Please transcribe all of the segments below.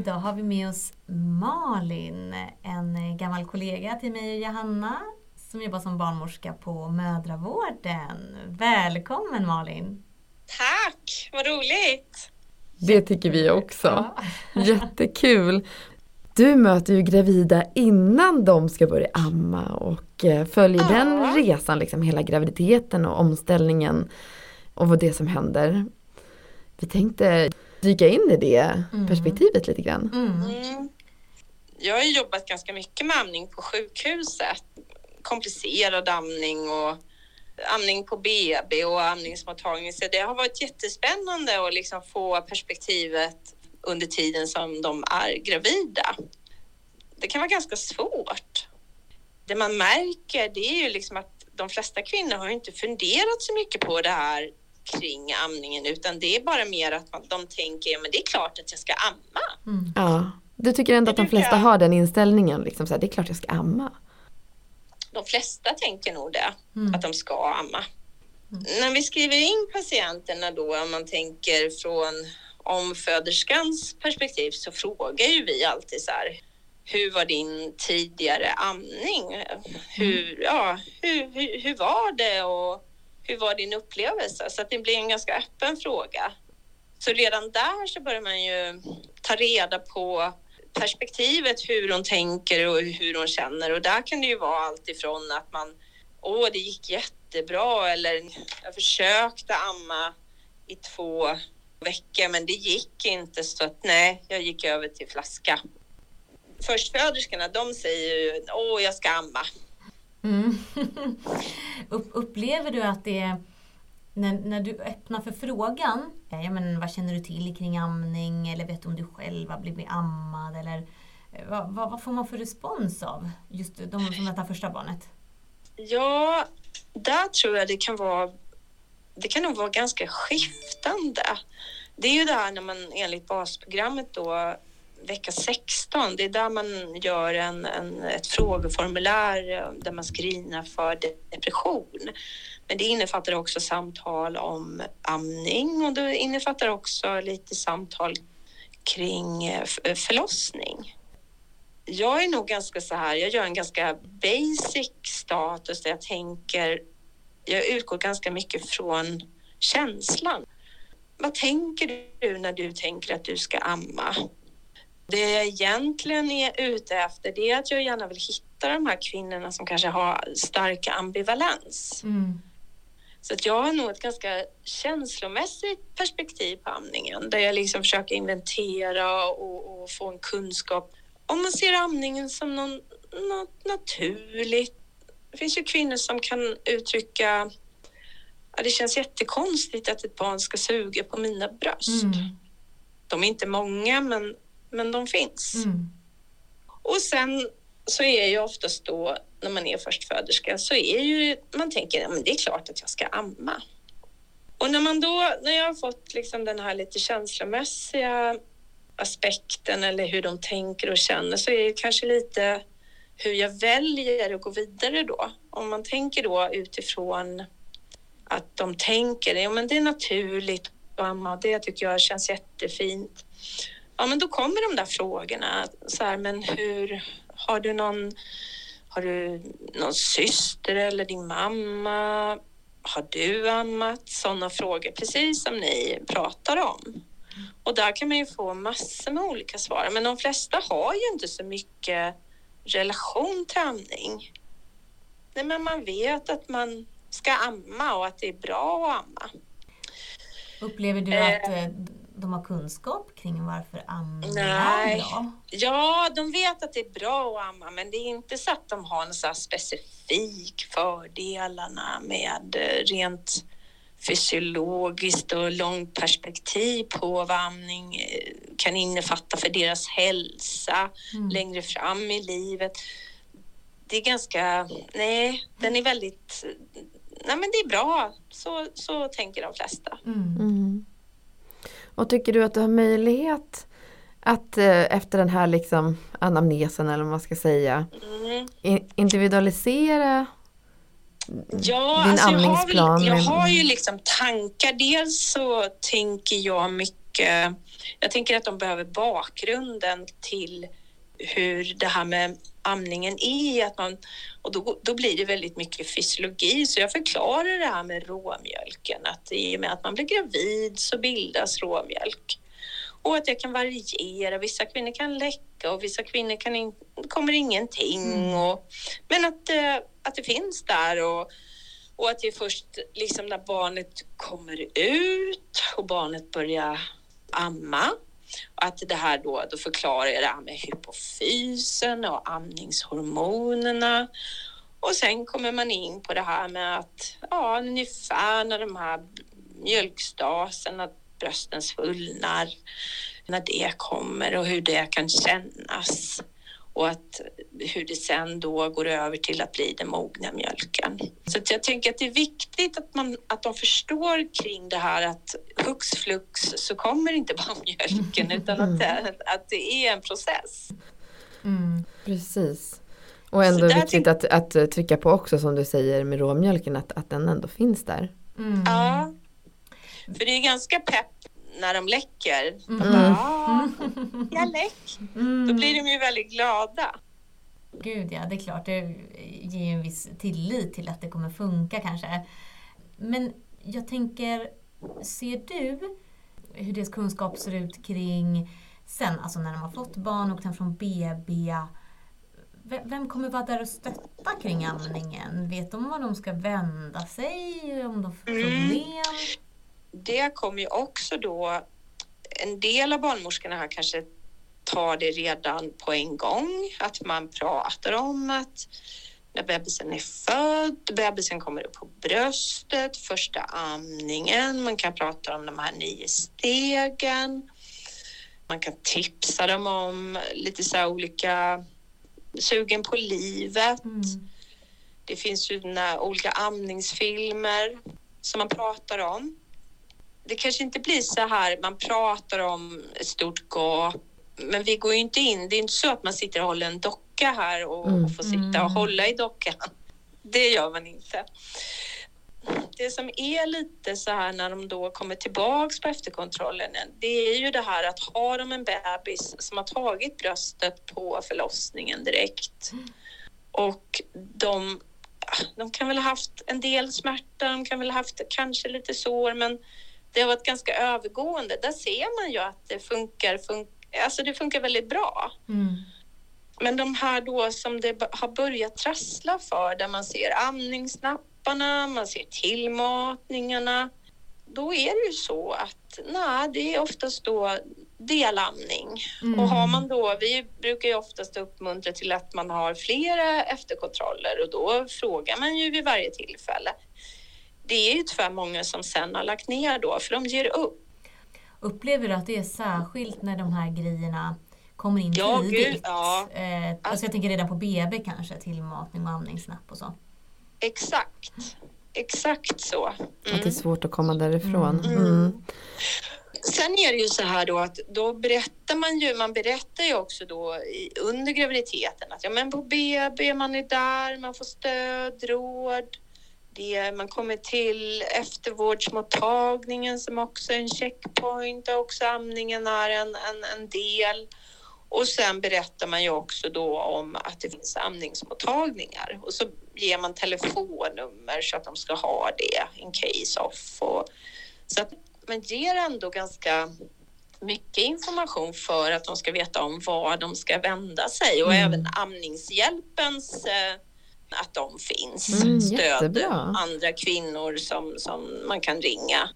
idag har vi med oss Malin, en gammal kollega till mig och Johanna som jobbar som barnmorska på mödravården. Välkommen Malin! Tack, vad roligt! Det tycker vi också. Jättekul! Du möter ju gravida innan de ska börja amma och eh, följer ja. den resan, liksom hela graviditeten och omställningen och vad det som händer. Vi tänkte dyka in i det mm. perspektivet lite grann. Mm. Mm. Jag har jobbat ganska mycket med amning på sjukhuset. Komplicerad amning och amning på BB och amningsmottagning. Så det har varit jättespännande att liksom få perspektivet under tiden som de är gravida. Det kan vara ganska svårt. Det man märker det är ju liksom att de flesta kvinnor har inte funderat så mycket på det här kring amningen utan det är bara mer att man, de tänker, ja men det är klart att jag ska amma. Mm. Ja, du tycker ändå att de flesta har den inställningen, liksom så här, det är klart jag ska amma. De flesta tänker nog det, mm. att de ska amma. Mm. När vi skriver in patienterna då, om man tänker från omföderskans perspektiv, så frågar ju vi alltid så här, hur var din tidigare amning? Hur, mm. ja, hur, hur, hur var det och hur var din upplevelse? Så att det blir en ganska öppen fråga. Så redan där så börjar man ju ta reda på perspektivet, hur hon tänker och hur hon känner. Och där kan det ju vara allt ifrån att man, åh, det gick jättebra eller jag försökte amma i två veckor, men det gick inte så att nej, jag gick över till flaska. Förstföderskorna, de säger ju, åh, jag ska amma. Mm. upplever du att det är när, när du öppnar för frågan, eh, ja, men vad känner du till kring amning eller vet du om du själv har blivit ammad eller eh, vad, vad, vad får man för respons av just de som väntar första barnet? Ja, där tror jag det kan vara det kan nog vara ganska skiftande. Det är ju det här när man enligt basprogrammet då vecka 16, det är där man gör en, en, ett frågeformulär eh, där man screenar för depression. Men det innefattar också samtal om amning och det innefattar också lite samtal kring eh, eh, förlossning. Jag är nog ganska så här, jag gör en ganska basic status där jag tänker, jag utgår ganska mycket från känslan. Vad tänker du när du tänker att du ska amma? Det jag egentligen är ute efter det är att jag gärna vill hitta de här kvinnorna som kanske har stark ambivalens. Mm. Så att jag har nog ett ganska känslomässigt perspektiv på amningen där jag liksom försöker inventera och, och få en kunskap om man ser amningen som någon, något naturligt. Det finns ju kvinnor som kan uttrycka ja, det känns jättekonstigt att ett barn ska suga på mina bröst. Mm. De är inte många, men men de finns. Mm. Och sen så är ju oftast då när man är förstföderska så är ju man tänker att det är klart att jag ska amma. Och när man då, när jag har fått liksom den här lite känslomässiga aspekten eller hur de tänker och känner så är det kanske lite hur jag väljer att gå vidare då. Om man tänker då utifrån att de tänker, ja men det är naturligt att amma, det tycker jag känns jättefint ja, men då kommer de där frågorna. Så här, men hur, har du någon, har du någon syster eller din mamma? Har du ammat? Sådana frågor, precis som ni pratar om. Och där kan man ju få massor med olika svar. Men de flesta har ju inte så mycket relation till amning. Nej, men man vet att man ska amma och att det är bra att amma. Upplever du att eh, de har kunskap kring varför amning är bra? Ja, de vet att det är bra att amma, men det är inte så att de har en så specifik fördelarna med eh, rent fysiologiskt och långt perspektiv på vad amning eh, kan innefatta för deras hälsa mm. längre fram i livet. Det är ganska, nej, den är väldigt, nej men det är bra, så, så tänker de flesta. Mm. Mm. Och tycker du att du har möjlighet att eh, efter den här liksom anamnesen eller vad man ska säga mm. individualisera ja, din alltså amningsplan? Jag har, väl, jag har ju liksom tankar. Dels så tänker jag mycket jag tänker att de behöver bakgrunden till hur det här med amningen är. Att man, och då, då blir det väldigt mycket fysiologi. Så jag förklarar det här med råmjölken. Att i och med att man blir gravid så bildas råmjölk. Och att det kan variera. Vissa kvinnor kan läcka och vissa kvinnor kan in, kommer ingenting. Mm. Och, men att, eh, att det finns där. Och, och att det är först liksom när barnet kommer ut och barnet börjar amma att det här då, då förklarar jag det här med hypofysen och amningshormonerna. Och sen kommer man in på det här med att ja, ungefär när de här mjölkstasen, att brösten svullnar, när det kommer och hur det kan kännas och att hur det sen då går över till att bli den mogna mjölken. Så jag tänker att det är viktigt att, man, att de förstår kring det här att hux flux så kommer inte bara mjölken utan att det, att det är en process. Mm. Precis. Och ändå viktigt att, att trycka på också som du säger med råmjölken att, att den ändå finns där. Mm. Ja, för det är ganska pepp när de läcker. Mm. De bara, ah, jag läck. Mm. Då blir de ju väldigt glada. Gud ja, det är klart. Det ger ju en viss tillit till att det kommer funka kanske. Men jag tänker, ser du hur deras kunskap ser ut kring sen, alltså när de har fått barn och sen från BB. Vem kommer vara där och stötta kring amningen? Vet de var de ska vända sig? Om de får mm. problem? Mm det kommer ju också då, en del av barnmorskorna här kanske tar det redan på en gång, att man pratar om att när bebisen är född, bebisen kommer upp på bröstet, första amningen, man kan prata om de här nio stegen. Man kan tipsa dem om lite så olika sugen på livet. Mm. Det finns ju olika amningsfilmer som man pratar om det kanske inte blir så här, man pratar om ett stort gap, men vi går ju inte in, det är inte så att man sitter och håller en docka här och, mm. och får sitta och hålla i dockan. Det gör man inte. Det som är lite så här när de då kommer tillbaks på efterkontrollen, det är ju det här att har de en bebis som har tagit bröstet på förlossningen direkt och de, de kan väl ha haft en del smärta, de kan väl ha haft kanske lite sår, men det har varit ganska övergående. Där ser man ju att det funkar, fun alltså det funkar väldigt bra. Mm. Men de här då som det har börjat trassla för, där man ser amningsnapparna, man ser tillmatningarna, då är det ju så att nej, det är oftast då delamning. Mm. Och har man då, vi brukar ju oftast uppmuntra till att man har flera efterkontroller och då frågar man ju vid varje tillfälle det är ju tyvärr många som sen har lagt ner då, för de ger upp. Upplever du att det är särskilt när de här grejerna kommer in ja, tidigt? Gud, ja. Eh, alltså jag tänker redan på BB kanske, tillmatning och amningsnapp och så. Exakt, exakt så. Mm. Att det är mm. svårt att komma därifrån. Mm. Mm. Sen är det ju så här då att då berättar man ju, man berättar ju också då under graviditeten att ja men på BB man är där, man får stöd, råd, det, man kommer till eftervårdsmottagningen som också är en checkpoint och också amningen är en, en, en del. Och sen berättar man ju också då om att det finns amningsmottagningar och så ger man telefonnummer så att de ska ha det in case of. Och, så att man ger ändå ganska mycket information för att de ska veta om var de ska vända sig och mm. även amningshjälpens eh, att de finns. Mm, Stöd andra kvinnor som, som man kan ringa.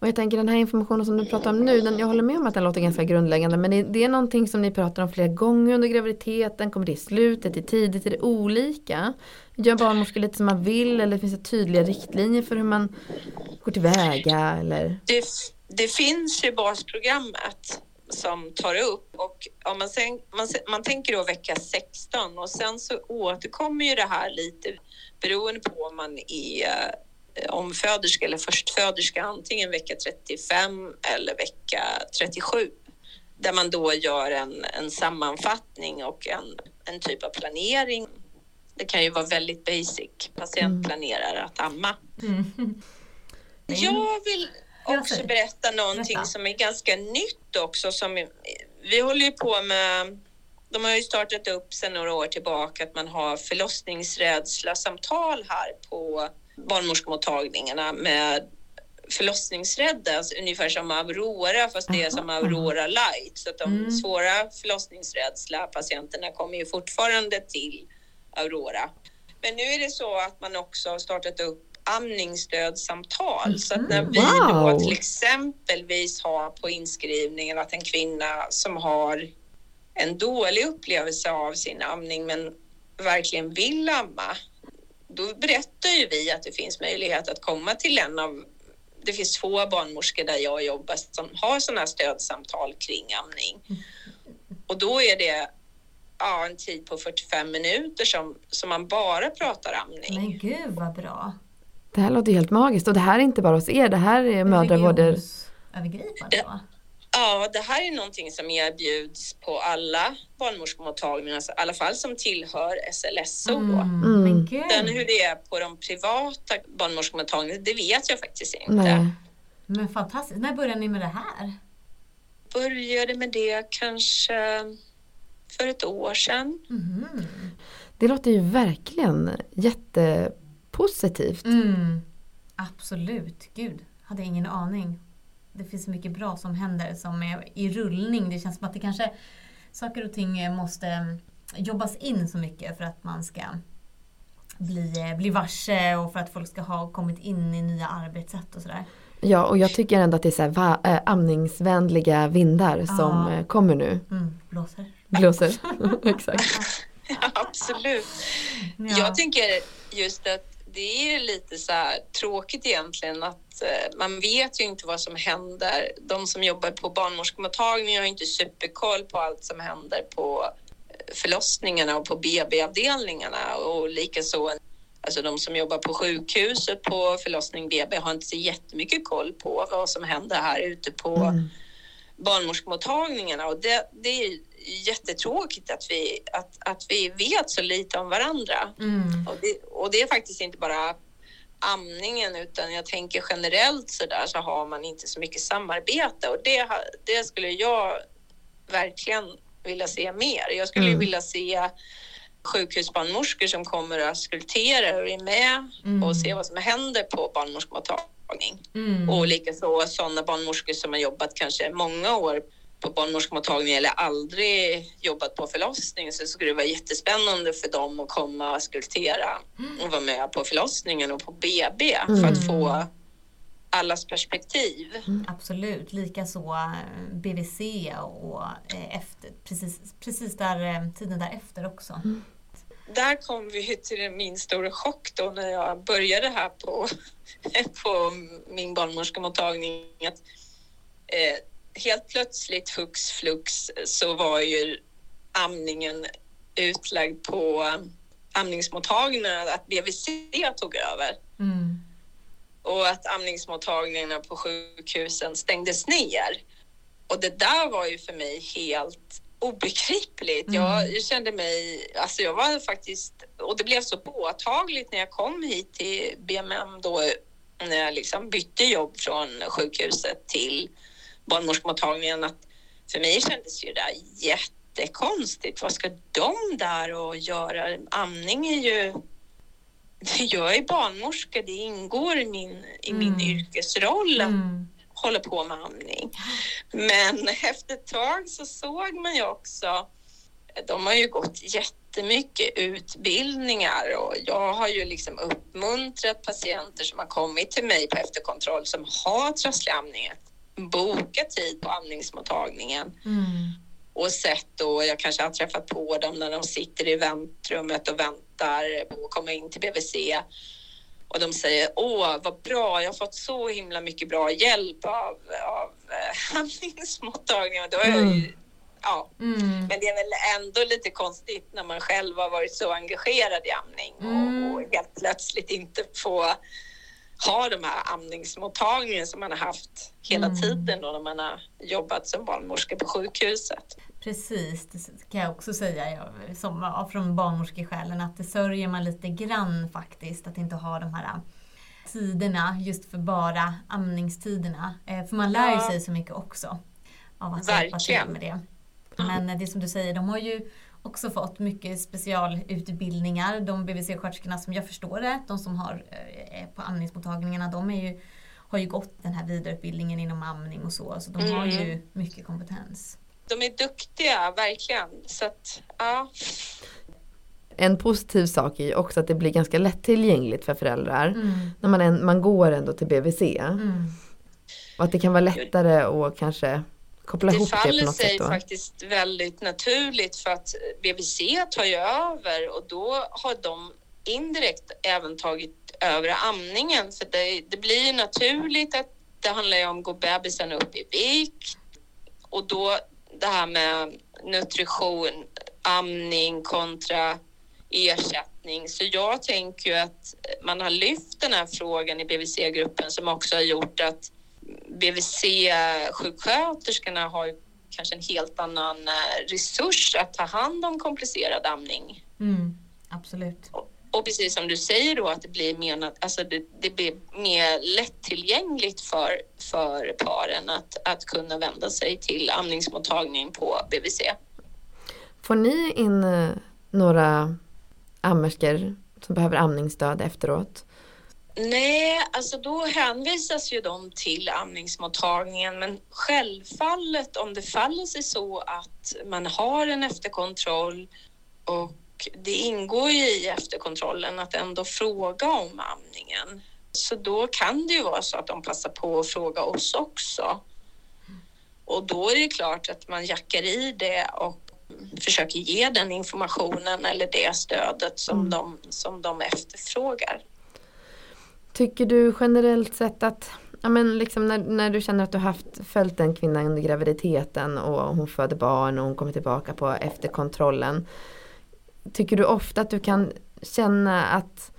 Och jag tänker den här informationen som du pratar om nu, den, jag håller med om att den låter ganska grundläggande men det, det är någonting som ni pratar om flera gånger under graviditeten, kommer det i slutet, i tidigt, är det olika? Gör barnmorskor lite som man vill eller finns det tydliga riktlinjer för hur man går tillväga? Eller? Det, det finns ju basprogrammet som tar upp och om man, sen, man, man tänker då vecka 16 och sen så återkommer ju det här lite beroende på om man är eh, omföderska eller förstföderska, antingen vecka 35 eller vecka 37 där man då gör en, en sammanfattning och en, en typ av planering. Det kan ju vara väldigt basic. Patient planerar att amma. Mm. Jag vill också berätta någonting som är ganska nytt också. Som, vi håller ju på med de har ju startat upp sedan några år tillbaka att man har förlossningsrädsla-samtal här på barnmorskemottagningarna med förlossningsrädda, alltså ungefär som Aurora fast det är som Aurora light. Så att de mm. svåra förlossningsrädsla patienterna kommer ju fortfarande till Aurora. Men nu är det så att man också har startat upp amningsstödsamtal. Så att när vi wow. då till exempelvis har på inskrivningen att en kvinna som har en dålig upplevelse av sin amning men verkligen vill amma, då berättar ju vi att det finns möjlighet att komma till en av det finns två barnmorskor där jag jobbar som har sådana stödsamtal kring amning. Och då är det ja, en tid på 45 minuter som, som man bara pratar amning. Men gud vad bra! Det här låter helt magiskt och det här är inte bara hos er, det här är mödravårder... Övergripande va? Ja, det här är någonting som erbjuds på alla barnmorskemottagningar, alltså, i alla fall som tillhör SLSO. Mm. Mm. Sen hur det är på de privata barnmorskemottagningarna, det vet jag faktiskt inte. Nej. Men fantastiskt. När började ni med det här? Började med det kanske för ett år sedan. Mm. Det låter ju verkligen jättepositivt. Mm. Absolut, gud, hade ingen aning det finns så mycket bra som händer som är i rullning. Det känns som att det kanske saker och ting måste jobbas in så mycket för att man ska bli, bli varse och för att folk ska ha kommit in i nya arbetssätt och sådär. Ja, och jag tycker ändå att det är så här, va, äh, amningsvänliga vindar som äh, kommer nu. Mm, blåser. Blåser, exakt. Ja, absolut. Ja. Jag tänker just att det är lite så tråkigt egentligen att eh, man vet ju inte vad som händer. De som jobbar på barnmorskemottagningen har inte superkoll på allt som händer på eh, förlossningarna och på BB-avdelningarna och likaså Alltså de som jobbar på sjukhuset på förlossning BB har inte så jättemycket koll på vad som händer här ute på mm barnmorskemottagningarna och det, det är jättetråkigt att vi, att, att vi vet så lite om varandra. Mm. Och, det, och det är faktiskt inte bara amningen utan jag tänker generellt så där så har man inte så mycket samarbete och det, det skulle jag verkligen vilja se mer. Jag skulle mm. vilja se sjukhusbarnmorskor som kommer och auskulterar och är med mm. och ser vad som händer på barnmorskemottagning. Mm. Och likaså sådana barnmorskor som har jobbat kanske många år på barnmorskemottagning eller aldrig jobbat på förlossning så skulle det vara jättespännande för dem att komma och skulptera och vara med på förlossningen och på BB mm. för att få mm. allas perspektiv. Mm, absolut, likaså eh, BVC och eh, efter, precis, precis där, eh, tiden därefter också. Mm. Där kom vi till min stora chock då när jag började här på, på min barnmorskemottagning. Att, eh, helt plötsligt hux flux så var ju amningen utlagd på amningsmottagningarna, att BVC tog över. Mm. Och att amningsmottagningarna på sjukhusen stängdes ner. Och det där var ju för mig helt obegripligt. Mm. Jag, kände mig, alltså jag var faktiskt, och det blev så påtagligt när jag kom hit till BMM då, när jag liksom bytte jobb från sjukhuset till barnmorskemottagningen att för mig kändes ju det jättekonstigt. Vad ska de där och göra? Amning är ju... Jag är barnmorska, det ingår i min, i min mm. yrkesroll mm. Hålla på med amning. Men efter ett tag så såg man ju också de har ju gått jättemycket utbildningar och jag har ju liksom uppmuntrat patienter som har kommit till mig på efterkontroll som har trasslig amning boka tid på amningsmottagningen. Mm. Och sett då, jag kanske har träffat på dem när de sitter i väntrummet och väntar på att komma in till BVC. Och de säger, åh vad bra, jag har fått så himla mycket bra hjälp av, av äh, amningsmottagningen. Då är mm. ju, ja. Mm. Men det är väl ändå lite konstigt när man själv har varit så engagerad i amning och, och helt plötsligt inte få ha de här amningsmottagningen som man har haft hela mm. tiden då när man har jobbat som barnmorska på sjukhuset. Precis, det kan jag också säga som, från barnmorskesjälen att det sörjer man lite grann faktiskt att inte ha de här tiderna just för bara amningstiderna. Eh, för man lär ju sig så mycket också av att hjälpa till Verkligen. med det. Men eh, det som du säger, de har ju också fått mycket specialutbildningar. De BVC-sköterskorna som jag förstår det, de som har, eh, på amningsmottagningarna, de är ju, har ju gått den här vidareutbildningen inom amning och så. Så de har Mm. ju mycket kompetens. De är duktiga, verkligen. Så att, ja. En positiv sak är ju också att det blir ganska lättillgängligt för föräldrar. Mm. När man, en, man går ändå till BVC. Mm. Och att det kan vara lättare att kanske koppla Det ihop det på faller något sig sätt då. faktiskt väldigt naturligt för att BVC tar ju över och då har de indirekt även tagit över amningen. För det, det blir ju naturligt att det handlar ju om att gå bebisen upp i vikt och då det här med nutrition, amning kontra ersättning. Så jag tänker ju att man har lyft den här frågan i BVC-gruppen som också har gjort att BVC-sjuksköterskorna har kanske en helt annan eh, resurs att ta hand om komplicerad amning. Mm. Absolut. Och- precis som du säger då att det blir mer, nat- alltså det, det blir mer lättillgängligt för, för paren att, att kunna vända sig till amningsmottagning på BVC. Får ni in eh, några ammerskor som behöver amningsstöd efteråt? Nej, alltså då hänvisas ju de till amningsmottagningen men självfallet om det faller sig så att man har en efterkontroll och det ingår ju i efterkontrollen att ändå fråga om amningen. Så då kan det ju vara så att de passar på att fråga oss också. Och då är det klart att man jackar i det och försöker ge den informationen eller det stödet som, Mm. de, som de efterfrågar. Tycker du generellt sett att Ja men liksom när, när du känner att du haft, följt en kvinna under graviditeten och hon föder barn och hon kommer tillbaka på efterkontrollen. Tycker du ofta att du kan känna att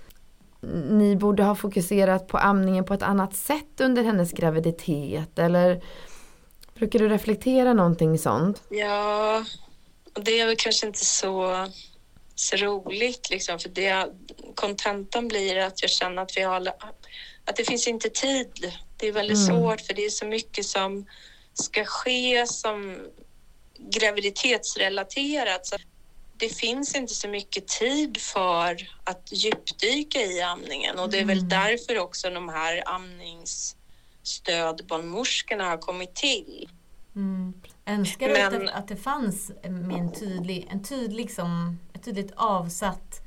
ni borde ha fokuserat på amningen på ett annat sätt under hennes graviditet eller brukar du reflektera någonting sånt? Ja, och det är väl kanske inte så, så roligt liksom, för det, kontentan blir att jag känner att vi har, att det finns inte tid. Det är väldigt Mm. svårt för det är så mycket som ska ske som graviditetsrelaterat. Så det finns inte så mycket tid för att djupdyka i amningen och det är väl Mm. därför också de här amningsstödbarnmorskorna har kommit till. Mm. Önskar du att, Men- att det fanns med en tydlig, en tydlig som, ett tydligt avsatt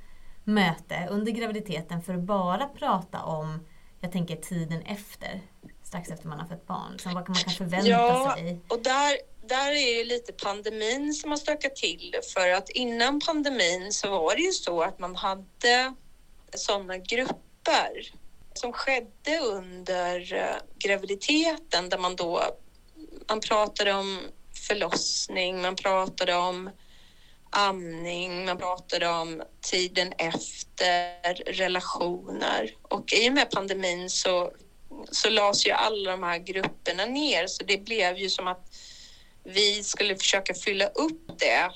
möte under graviditeten för att bara prata om, jag tänker tiden efter, strax efter man har fött barn. Liksom, vad kan man kan förvänta Ja. sig? Och där, där är ju lite pandemin som har stökat till. För att innan pandemin så var det ju så att man hade sådana grupper som skedde under eh, graviditeten där man då man pratade om förlossning, man pratade om amning, man pratade om tiden efter, relationer. Och i och med pandemin så, så lades ju alla de här grupperna ner så det blev ju som att vi skulle försöka fylla upp det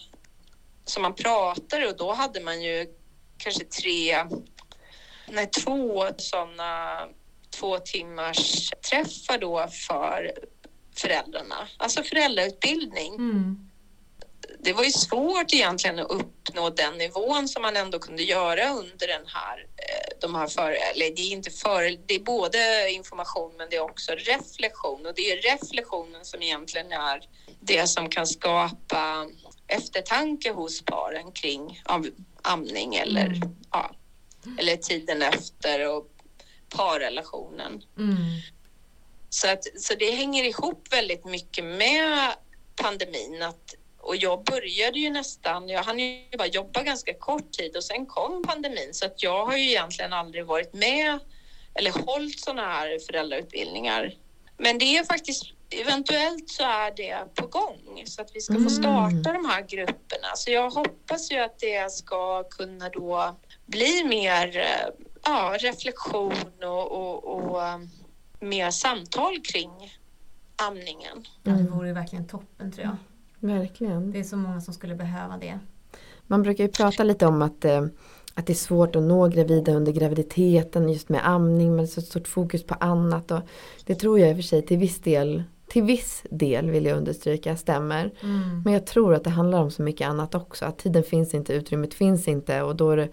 som man pratade och då hade man ju kanske tre, nej två sådana två timmars träffar då för föräldrarna, alltså föräldrautbildning Mm det var ju svårt egentligen att uppnå den nivån som man ändå kunde göra under den här, eh, de här för, eller det är inte för, det är både information men det är också reflektion och det är reflektionen som egentligen är det som kan skapa eftertanke hos paren kring amning eller, Mm. ja, eller tiden efter och parrelationen. Mm. Så, att, så det hänger ihop väldigt mycket med pandemin. Att, och jag började ju nästan, jag hann ju bara jobba ganska kort tid och sen kom pandemin. Så att jag har ju egentligen aldrig varit med eller hållit sådana här föräldrautbildningar. Men det är faktiskt, eventuellt så är det på gång så att vi ska få Mm. starta de här grupperna. Så jag hoppas ju att det ska kunna då bli mer eh, ja, reflektion och, och, och eh, mer samtal kring amningen. Ja, det vore verkligen toppen tror jag. Verkligen. Det är så många som skulle behöva det. Man brukar ju prata lite om att, eh, att det är svårt att nå gravida under graviditeten just med amning men så stort fokus på annat. Och det tror jag i och för sig till viss del till viss del vill jag understryka stämmer. Mm. Men jag tror att det handlar om så mycket annat också. Att tiden finns inte, utrymmet finns inte och då är det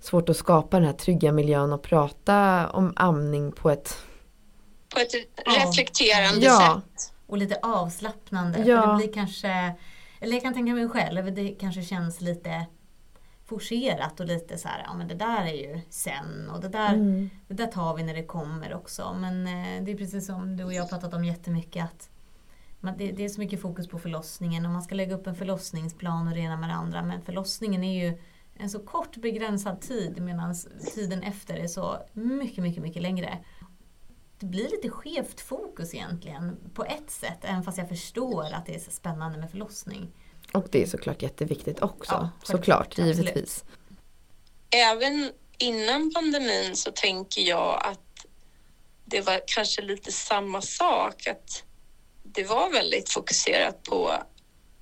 svårt att skapa den här trygga miljön och prata om amning på ett På ett reflekterande Ja. sätt. Och lite avslappnande. Ja. För det blir kanske, eller jag kan tänka mig själv, det kanske känns lite forcerat och lite så här, ja men det där är ju sen och det där, Mm. det där tar vi när det kommer också. Men eh, det är precis som du och jag har pratat om jättemycket att man, det, det är så mycket fokus på förlossningen och man ska lägga upp en förlossningsplan och det ena med det andra. Men förlossningen är ju en så kort begränsad tid medan tiden efter är så mycket, mycket, mycket längre. Det blir lite skevt fokus egentligen på ett sätt, även fast jag förstår att det är så spännande med förlossning. Och det är såklart jätteviktigt också. Ja, såklart, absolut. givetvis. Även innan pandemin så tänker jag att det var kanske lite samma sak. Att det var väldigt fokuserat på,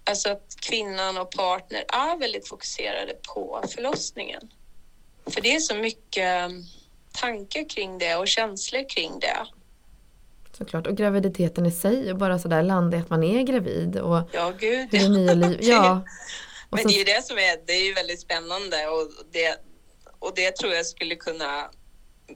alltså att kvinnan och partner är väldigt fokuserade på förlossningen. För det är så mycket tankar kring det och känslor kring det. Såklart. Och graviditeten i sig och bara sådär landa i att man är gravid och Ja, gud. hur det nya liv, ja. Och Men så, det är ju det som är, det är ju väldigt spännande och det, och det tror jag skulle kunna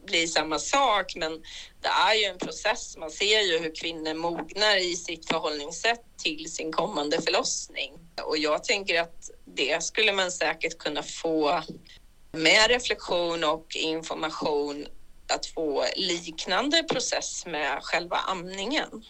bli samma sak. Men det är ju en process. Man ser ju hur kvinnor mognar i sitt förhållningssätt till sin kommande förlossning. Och jag tänker att det skulle man säkert kunna få med reflektion och information att få liknande process med själva amningen.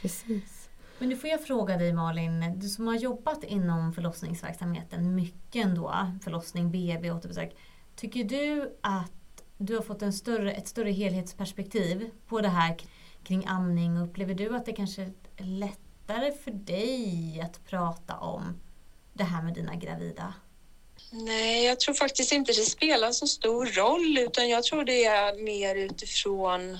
precis. Men nu får jag fråga dig Malin, du som har jobbat inom förlossningsverksamheten mycket ändå, förlossning, BB, återbesök. Tycker du att du har fått en större, ett större helhetsperspektiv på det här kring amning? Upplever du att det kanske är lättare för dig att prata om det här med dina gravida? Nej, jag tror faktiskt inte det spelar så stor roll utan jag tror det är mer utifrån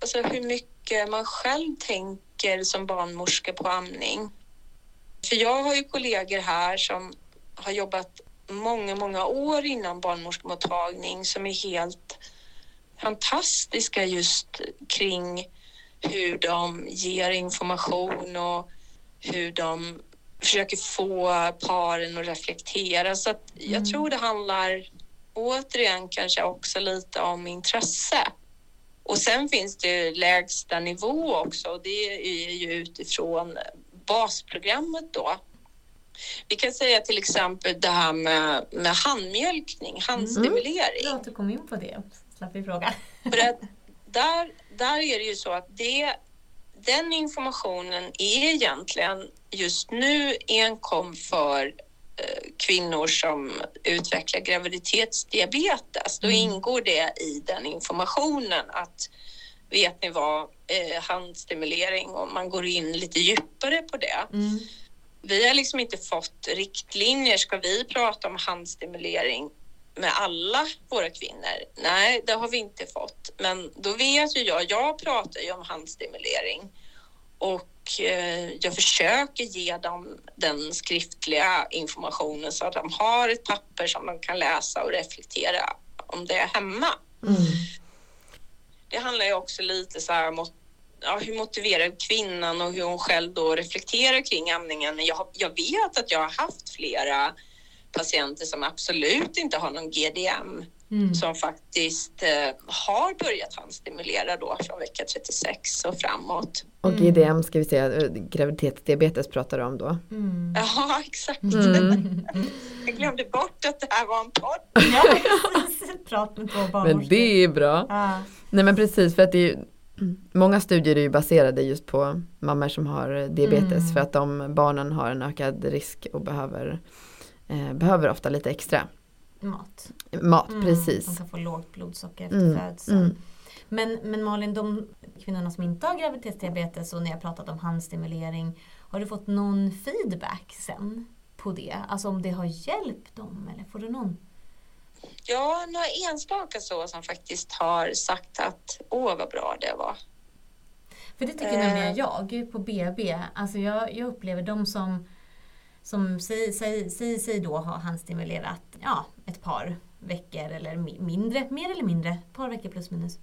alltså hur mycket man själv tänker som barnmorska på amning. För jag har ju kollegor här som har jobbat många, många år inom barnmorskemottagning som är helt fantastiska just kring hur de ger information och hur de försöker få paren att reflektera. Så att jag Mm. tror det handlar återigen kanske också lite om intresse. Och sen finns det ju lägsta nivå också och det är ju utifrån basprogrammet då. Vi kan säga till exempel det här med, med handmjölkning, handstimulering. Bra att du kom in på det, slapp vi fråga. För att där, där är det ju så att det, den informationen är egentligen just nu enkom för eh, kvinnor som utvecklar graviditetsdiabetes. Då Mm. ingår det i den informationen att vet ni vad, eh, handstimulering och man går in lite djupare på det. Mm. Vi har liksom inte fått riktlinjer. Ska vi prata om handstimulering med alla våra kvinnor? Nej, det har vi inte fått. Men då vet ju jag, jag pratar ju om handstimulering och eh, jag försöker ge dem den skriftliga informationen så att de har ett papper som de kan läsa och reflektera om det hemma. Mm. Det handlar ju också lite så här om ja, hur motiverar kvinnan och hur hon själv då reflekterar kring amningen. Jag, har- jag vet att jag har haft flera patienter som absolut inte har någon GDM Mm. som faktiskt eh, har börjat handstimulera då från vecka 36 och framåt. Och Mm. GDM ska vi säga, eh, graviditetsdiabetes pratar du om då. Mm. Ja, exakt. Mm. Jag glömde bort att det här var en podd. Ja, precis. Prat med två Men det är bra. Ja. Nej men precis för att det är Många studier är ju baserade just på mammor som har diabetes Mm. för att de barnen har en ökad risk och behöver eh, Behöver ofta lite extra Mat. mat, Mm, precis. De kan få lågt blodsocker efter Mm, födseln. mm. Men, men Malin, de kvinnorna som inte har graviditetsdiabetes och ni har pratat om handstimulering, har du fått någon feedback sen på det? Alltså om det har hjälpt dem eller får du någon? Ja, några enstaka så som faktiskt har sagt att åh vad bra det var. För det tycker Eh. nämligen jag på BB. Alltså jag, jag upplever de som som säger sig, säger sig då ha handstimulerat ja, ett par veckor eller mindre, mer eller mindre, ett par veckor plus minus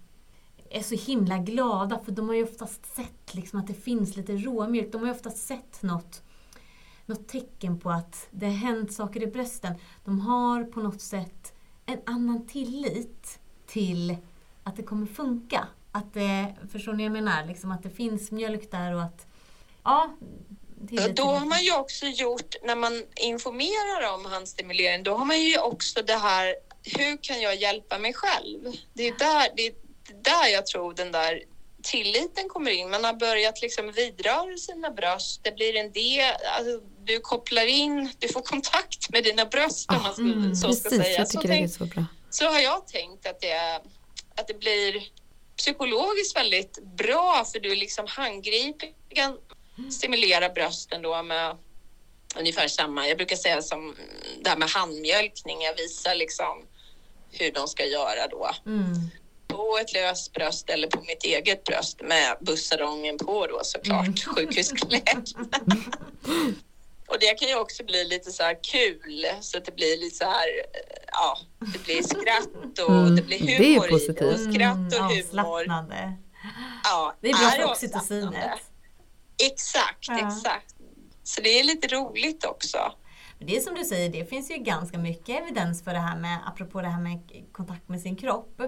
är så himla glada för de har ju oftast sett liksom att det finns lite råmjölk. De har ju oftast sett något, något tecken på att det har hänt saker i brösten. De har på något sätt en annan tillit till att det kommer funka. Att det, förstår ni vad jag menar? Liksom att det finns mjölk där och att... Ja, då har man ju också gjort, när man informerar om handstimulering, då har man ju också det här, hur kan jag hjälpa mig själv? Det är där, det är där jag tror den där tilliten kommer in. Man har börjat liksom vidröra sina bröst. Det blir en del, alltså, du kopplar in, du får kontakt med dina bröst om man skulle, mm, så ska precis, säga. Jag tycker så, det är så bra. Så har jag tänkt att det, att det blir psykologiskt väldigt bra för du liksom handgripligen stimulerar brösten då med ungefär samma, jag brukar säga som det här med handmjölkning, jag visar liksom hur de ska göra då. Mm på ett löst bröst eller på mitt eget bröst med bussarongen på då såklart, mm. sjukhusklädd. Och det kan ju också bli lite så här kul så att det blir lite så här, ja, det blir skratt och mm. det blir humor det är positivt. i det. Och skratt och mm, humor. Ja, det är bra för oxytocinet. Exakt, ja. exakt. Så det är lite roligt också. Det är som du säger, det finns ju ganska mycket evidens för det här med, apropå det här med kontakt med sin kropp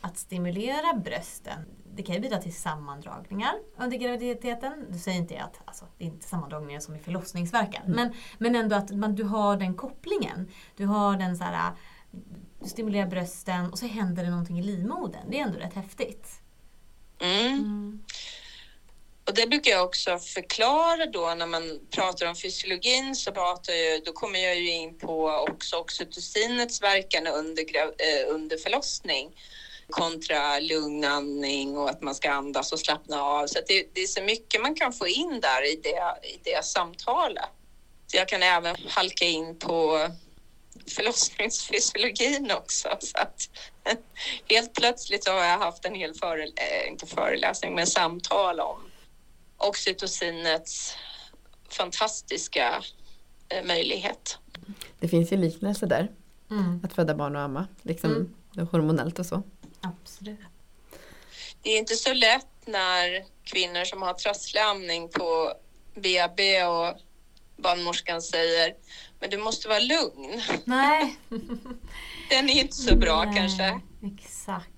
att stimulera brösten, det kan ju bidra till sammandragningar under graviditeten. Du säger inte att alltså, det är inte sammandragningar som i förlossningsverkan, mm. men, men ändå att man, du har den kopplingen. Du har den så här, du stimulerar brösten och så händer det någonting i livmodern. Det är ändå rätt häftigt. Mm. Mm. Och det brukar jag också förklara då när man pratar om fysiologin så pratar jag, då kommer jag ju in på också oxytocinets verkan under, eh, under förlossning kontra lugn andning och att man ska andas och slappna av. Så det, det, är så mycket man kan få in där i det, i det samtalet. Så jag kan även halka in på förlossningsfysiologin också. Så att helt plötsligt så har jag haft en hel före, eh, inte föreläsning, men samtal om oxytocinets fantastiska eh, möjlighet. Det finns ju liknelser där. Mm. Att föda barn och amma, liksom mm. hormonellt och så. Absolut. Det är inte så lätt när kvinnor som har trasslig amning på BB och barnmorskan säger men du måste vara lugn. Nej. Den är inte så bra Nej, kanske. Exakt.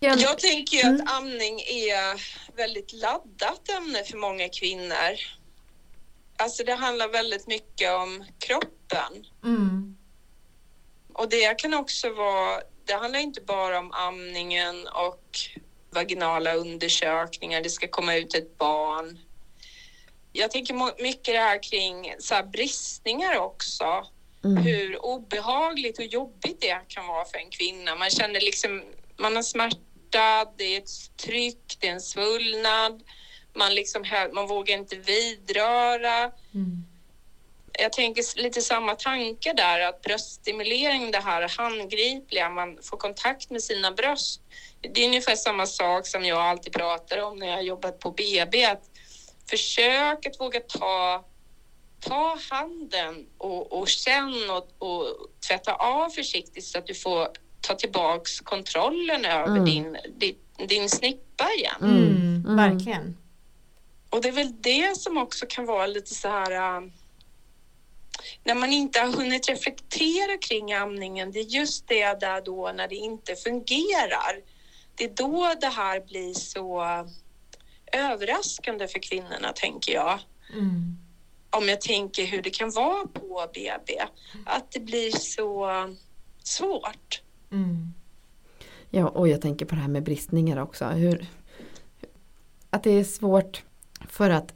Jag tänker ju att mm. amning är väldigt laddat ämne för många kvinnor. Alltså det handlar väldigt mycket om kroppen. Mm. Och det kan också vara det handlar inte bara om amningen och vaginala undersökningar, det ska komma ut ett barn. Jag tänker mycket det här kring så här bristningar också. Mm. Hur obehagligt och jobbigt det kan vara för en kvinna. Man känner liksom, man har smärta, det är ett tryck, det är en svullnad. Man, liksom, man vågar inte vidröra. Mm jag tänker lite samma tanke där, att bröststimulering, det här handgripliga, man får kontakt med sina bröst. Det är ungefär samma sak som jag alltid pratar om när jag jobbat på BB, att försök att våga ta, ta handen och, och känn och, och tvätta av försiktigt så att du får ta tillbaks kontrollen över mm. din, din, din snippa igen. Mm, mm. Verkligen. Och det är väl det som också kan vara lite så här när man inte har hunnit reflektera kring amningen, det är just det där då när det inte fungerar. Det är då det här blir så överraskande för kvinnorna, tänker jag. Mm. Om jag tänker hur det kan vara på BB, att det blir så svårt. Mm. Ja, och jag tänker på det här med bristningar också. Hur, att det är svårt för att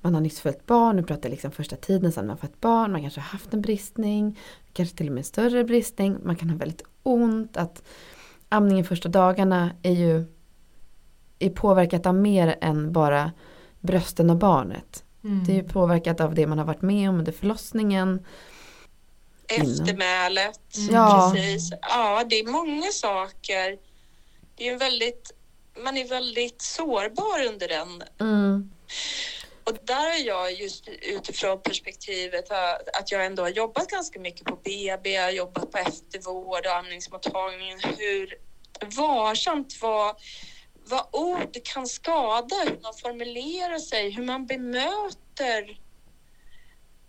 man har nyss fött barn, nu pratar jag liksom första tiden sedan man fött barn, man kanske har haft en bristning, kanske till och med en större bristning, man kan ha väldigt ont, att amningen första dagarna är ju är påverkat av mer än bara brösten och barnet. Mm. Det är ju påverkat av det man har varit med om under förlossningen. Eftermälet, mm. ja. precis. Ja, det är många saker. Det är väldigt, man är väldigt sårbar under den. Mm. Och där är jag just utifrån perspektivet att jag ändå har jobbat ganska mycket på BB, jag har jobbat på eftervård och amningsmottagningen, hur varsamt vad, vad ord kan skada, hur man formulerar sig, hur man bemöter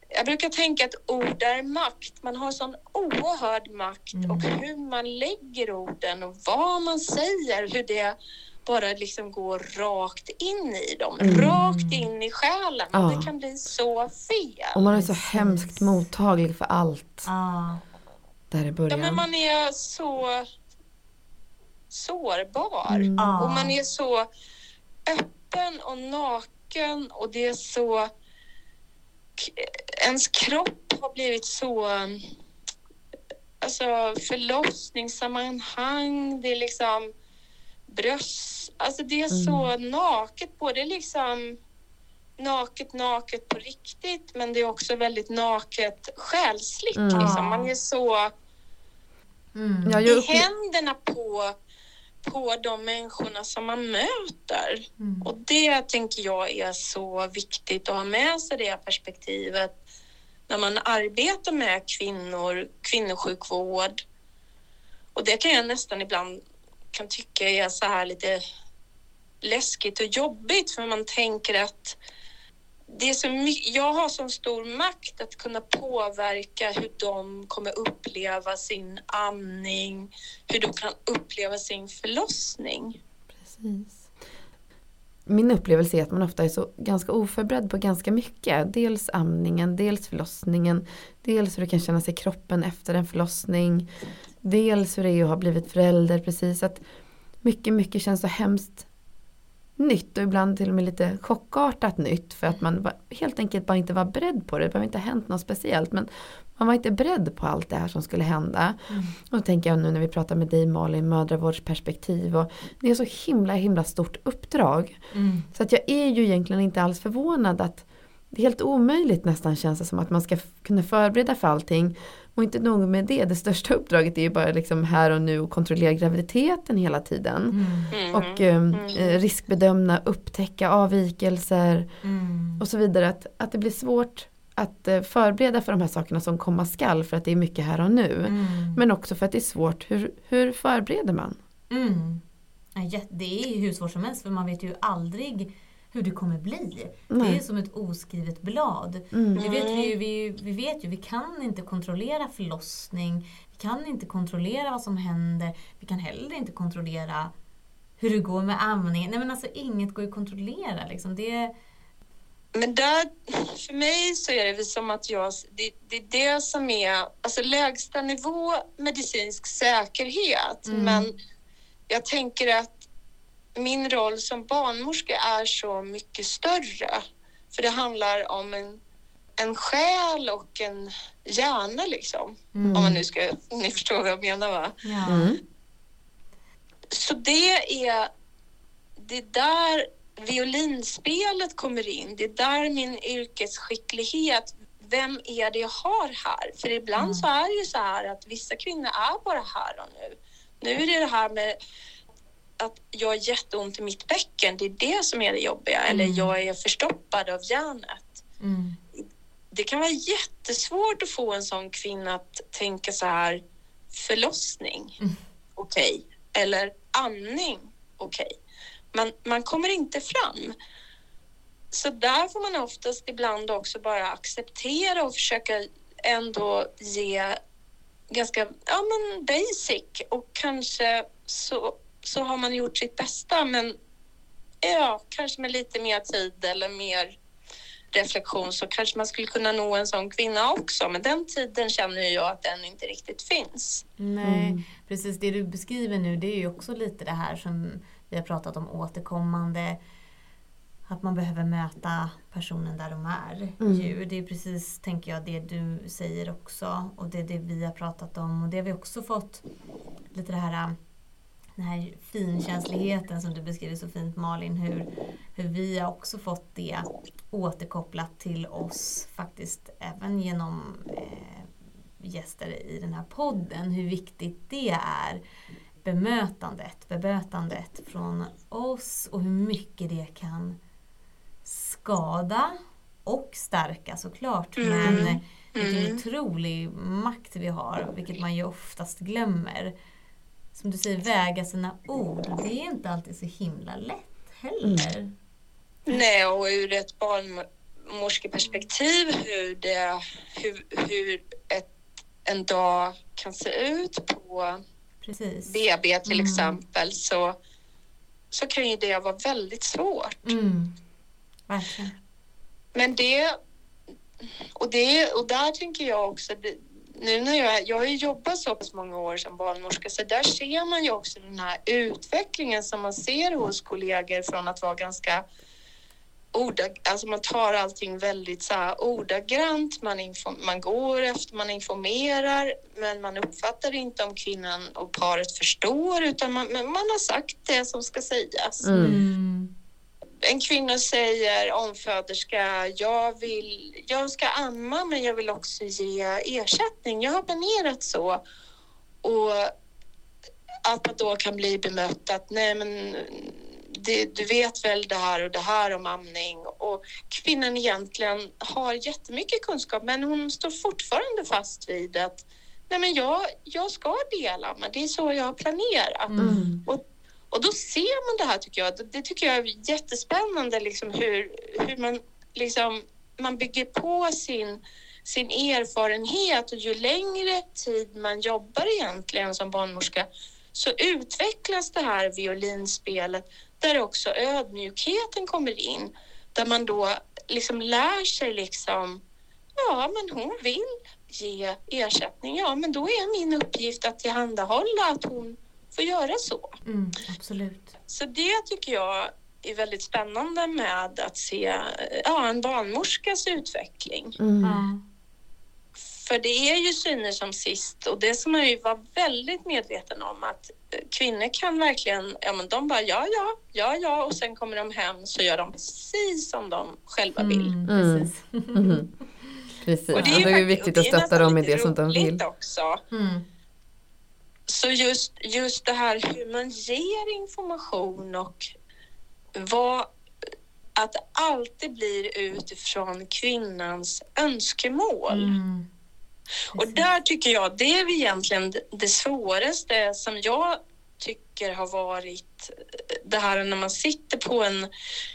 jag brukar tänka att ord är makt. Man har sån oerhörd makt mm. och hur man lägger orden och vad man säger, hur det bara liksom går rakt in i dem, mm. rakt in i själen. Ja. Det kan bli så fel. Och man är så hemskt mottaglig för allt. Ja. Där i början. Ja, men man är så sårbar mm. och man är så öppen och naken och det är så ens kropp har blivit så alltså förlossningssammanhang, det är liksom bröst, alltså det är så mm. naket, både liksom naket, naket på riktigt, men det är också väldigt naket själsligt. Mm. Liksom. Man är så mm. i händerna på, på de människorna som man möter. Mm. Och det tänker jag är så viktigt att ha med sig det perspektivet när man arbetar med kvinnor, kvinnosjukvård. Och det kan jag nästan ibland kan tycka är så här lite läskigt och jobbigt för man tänker att det är så mycket, jag har så stor makt att kunna påverka hur de kommer uppleva sin amning, hur de kan uppleva sin förlossning. Precis. Min upplevelse är att man ofta är så ganska oförberedd på ganska mycket. Dels amningen, dels förlossningen, dels hur det kan kännas i kroppen efter en förlossning. Dels hur det är att ha blivit förälder precis. Att mycket, mycket känns så hemskt nytt och ibland till och med lite chockartat nytt för att man helt enkelt bara inte var beredd på det. Det behöver inte ha hänt något speciellt men man var inte beredd på allt det här som skulle hända. Mm. Och då tänker jag nu när vi pratar med dig Malin, mödravårdsperspektiv och det är så himla himla stort uppdrag. Mm. Så att jag är ju egentligen inte alls förvånad att det är helt omöjligt nästan känns det som att man ska kunna förbereda för allting. Och inte nog med det, det största uppdraget är ju bara liksom här och nu och kontrollera graviditeten hela tiden. Mm. Och um, mm. riskbedömna, upptäcka avvikelser mm. och så vidare. Att, att det blir svårt att uh, förbereda för de här sakerna som komma skall för att det är mycket här och nu. Mm. Men också för att det är svårt, hur, hur förbereder man? Mm. Det är ju hur svårt som helst för man vet ju aldrig hur det kommer bli. Nej. Det är som ett oskrivet blad. Mm. Det vet vi, vi, vi vet ju, vi kan inte kontrollera förlossning, vi kan inte kontrollera vad som händer, vi kan heller inte kontrollera hur det går med amningen. Nej men alltså inget går att kontrollera liksom. Det, men där, för mig så är det som att jag, det, det är det som är, alltså lägsta nivå medicinsk säkerhet. Mm. Men jag tänker att min roll som barnmorska är så mycket större. För det handlar om en, en själ och en hjärna liksom. Mm. Om man nu ska, ni förstår vad jag menar va? Ja. Mm. Så det är, det är där violinspelet kommer in. Det är där min yrkesskicklighet, vem är det jag har här? För ibland mm. så är det ju så här att vissa kvinnor är bara här och nu. Nu är det det här med att jag har jätteont i mitt bäcken, det är det som är det jobbiga. Mm. Eller jag är förstoppad av järnet. Mm. Det kan vara jättesvårt att få en sån kvinna att tänka så här, förlossning, mm. okej. Okay. Eller andning, okej. Okay. Man, man kommer inte fram. Så där får man oftast ibland också bara acceptera och försöka ändå ge ganska ja, men basic och kanske så så har man gjort sitt bästa. Men ja, kanske med lite mer tid eller mer reflektion så kanske man skulle kunna nå en sån kvinna också. Men den tiden känner jag att den inte riktigt finns. Nej, mm. precis det du beskriver nu det är ju också lite det här som vi har pratat om återkommande. Att man behöver möta personen där de är. Mm. Det är precis, tänker jag, det du säger också. Och det är det vi har pratat om. Och det har vi också fått lite det här den här finkänsligheten som du beskriver så fint Malin, hur, hur vi har också fått det återkopplat till oss faktiskt även genom eh, gäster i den här podden, hur viktigt det är bemötandet, bemötandet från oss och hur mycket det kan skada och stärka såklart. Mm. Men vilken Mm. otrolig makt vi har, vilket man ju oftast glömmer. Som du säger, väga sina ord. Det är inte alltid så himla lätt heller. Nej, och ur ett barnmorskeperspektiv hur, det, hur, hur ett, en dag kan se ut på Precis. BB till Mm. exempel så, så kan ju det vara väldigt svårt. Mm. Men det och, det, och där tänker jag också, det, nu när jag, jag har ju jobbat så pass många år som barnmorska, så där ser man ju också den här utvecklingen som man ser hos kollegor från att vara ganska ordag, alltså man tar allting väldigt så här ordagrant, man, inform, man går efter, man informerar, men man uppfattar inte om kvinnan och paret förstår, utan man, man har sagt det som ska sägas Mm. En kvinna säger omföderska, jag, vill, jag ska amma men jag vill också ge ersättning. Jag har planerat så. Och att man då kan bli bemött att nej men det, du vet väl det här och det här om amning. Och kvinnan egentligen har jättemycket kunskap men hon står fortfarande fast vid att nej men jag, jag ska delamma, det är så jag har planerat. Mm. Och och då ser man det här tycker jag. Det- Det tycker jag är jättespännande liksom hur, hur man liksom man bygger på sin, sin erfarenhet och ju längre tid man jobbar egentligen som barnmorska så utvecklas det här violinspelet där också ödmjukheten kommer in. Där man då liksom lär sig liksom, ja men hon vill ge ersättning, ja men då är min uppgift att tillhandahålla att hon får göra så. Mm. Absolut. Så det tycker jag är väldigt spännande med att se ja, en barnmorskas utveckling. Mm. Ja. För det är ju syner som sist och det ska man ju vara väldigt medveten om att kvinnor kan verkligen, ja men de bara ja, ja, ja, ja och sen kommer de hem så gör de precis som de själva vill. Mm. Mm. Precis. Mhm. Precis, Och det är ju viktigt att det är stötta nästan dem i det som de vill. också. Så just, just det här hur man ger information och vad, att det alltid blir utifrån kvinnans önskemål. Mm. Och där tycker jag det är egentligen det- det svåraste som jag tycker har varit eh, det här när man sitter på en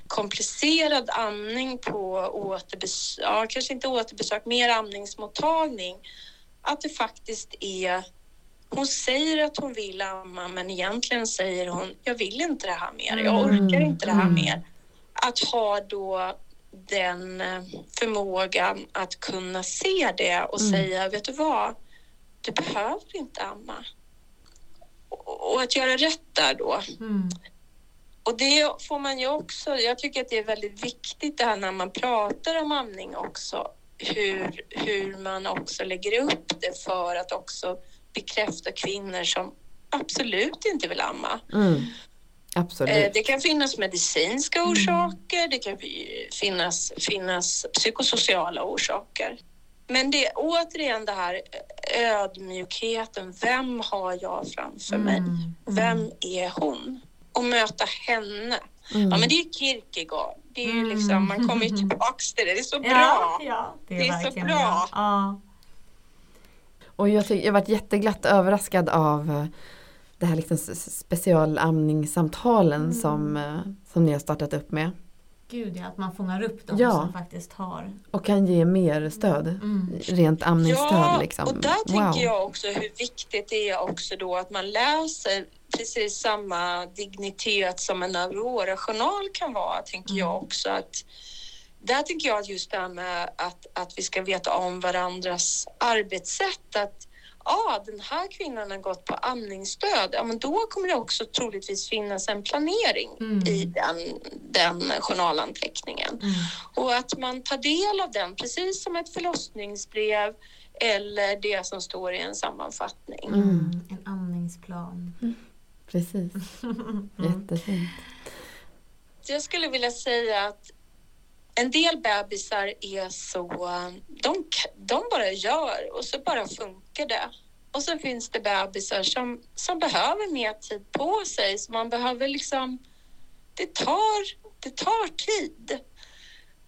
komplicerad amning på återbesök, ja, kanske inte återbesök, mer amningsmottagning. Att det faktiskt är, hon säger att hon vill amma men egentligen säger hon, jag vill inte det här mer, jag orkar inte det här Mm. mer. Att ha då den eh, förmågan att kunna se det och Mm. säga, vet du vad, du behöver inte amma. Och, och att göra rätt där då. Mm. Och det får man ju också, jag tycker att det är väldigt viktigt det här när man pratar om amning också, hur, hur man också lägger upp det för att också bekräfta kvinnor som absolut inte vill amma. Mm. Eh, Absolut. Det kan finnas medicinska orsaker, det kan fi- finnas, finnas psykosociala orsaker. Men det är återigen det här eh, ödmjukheten. Vem har jag framför mig? Mm. Vem är hon? Och möta henne. Mm. Ja, men det är ju Kierkegaard. Det är ju Mm. liksom, man kommer ju tillbaks till det. Det är så bra. Ja, ja, det är, Det är så bra. Ja. Och jag, tycker, jag varit jätteglatt överraskad av eh, det här liksom specialamningssamtalen Mm. som, eh, som ni har startat upp med. Gud ja, att man fångar upp de Ja. som faktiskt har. Och kan ge mer stöd. Mm. Rent amningsstöd Ja, liksom. och där wow. tänker jag också hur viktigt det är också då att man läser precis samma dignitet som en Aurora-journal kan vara, tänker jag Mm. också. att där tänker jag att just det här med att, att vi ska veta om varandras arbetssätt. Att ja, den här kvinnan har gått på amningsstöd. Ja, men då kommer det också troligtvis finnas en planering Mm. i den, den journalanteckningen. Mm. Och att man tar del av den precis som ett förlossningsbrev eller det som står i en sammanfattning. Mm. Mm. En amningsplan. Precis, Mm. jättefint. Jag skulle vilja säga att en del bebisar är så, de, de bara gör och så bara funkar det. Och så finns det bebisar som, som behöver mer tid på sig, så man behöver liksom, det tar, det tar tid.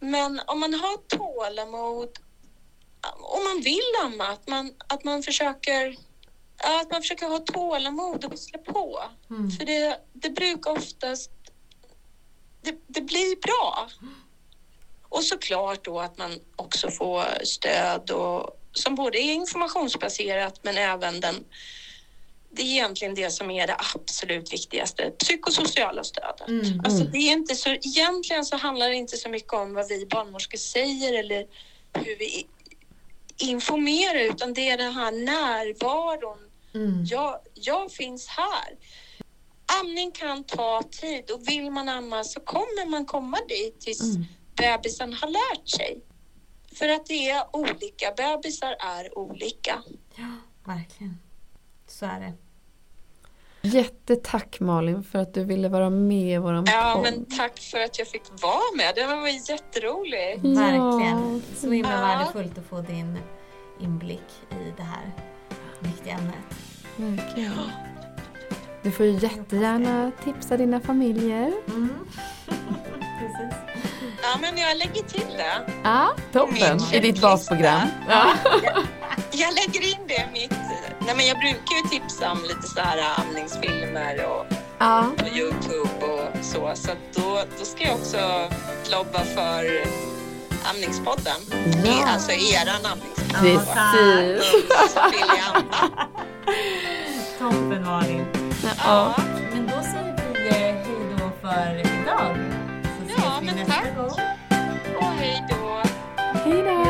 Men om man har tålamod, om man vill amma, att man, att man försöker att man försöker ha tålamod och slå på. Mm. För det, det brukar oftast... Det, det blir bra. Och såklart då att man också får stöd och, som både är informationsbaserat men även den... Det är egentligen det som är det absolut viktigaste, psykosociala stödet. Mm. Alltså det är inte så, egentligen så handlar det inte så mycket om vad vi barnmorskor säger eller hur vi informerar utan det är den här närvaron. Mm. Jag, jag finns här. Amning kan ta tid och vill man amma så kommer man komma dit tills Mm. Bebisen har lärt sig. För att det är olika, bebisar är olika. Ja, verkligen. Så är det. Jättetack Malin för att du ville vara med i våran Ja, podd. men tack för att jag fick vara med. Det var jätteroligt. Ja. Verkligen. Så himla Ja. värdefullt att få din inblick i det här viktiga ämnet. Verkligen. Du får ju jättegärna tipsa dina familjer. Mm. Ja, men jag lägger till det. Ja, toppen. I ditt basprogram. Ja. Jag lägger in det i mitt... Nej, men jag brukar ju tipsa om lite så här amningsfilmer och ja. på Youtube och så. Så att då, då ska jag också lobba för Amningspodden. Ja. Alltså eran amningspodd. Precis. Så vill jag. Toppen Malin. Ja. Men då säger vi eh, hej då för idag tack. Och hej då. Hej då.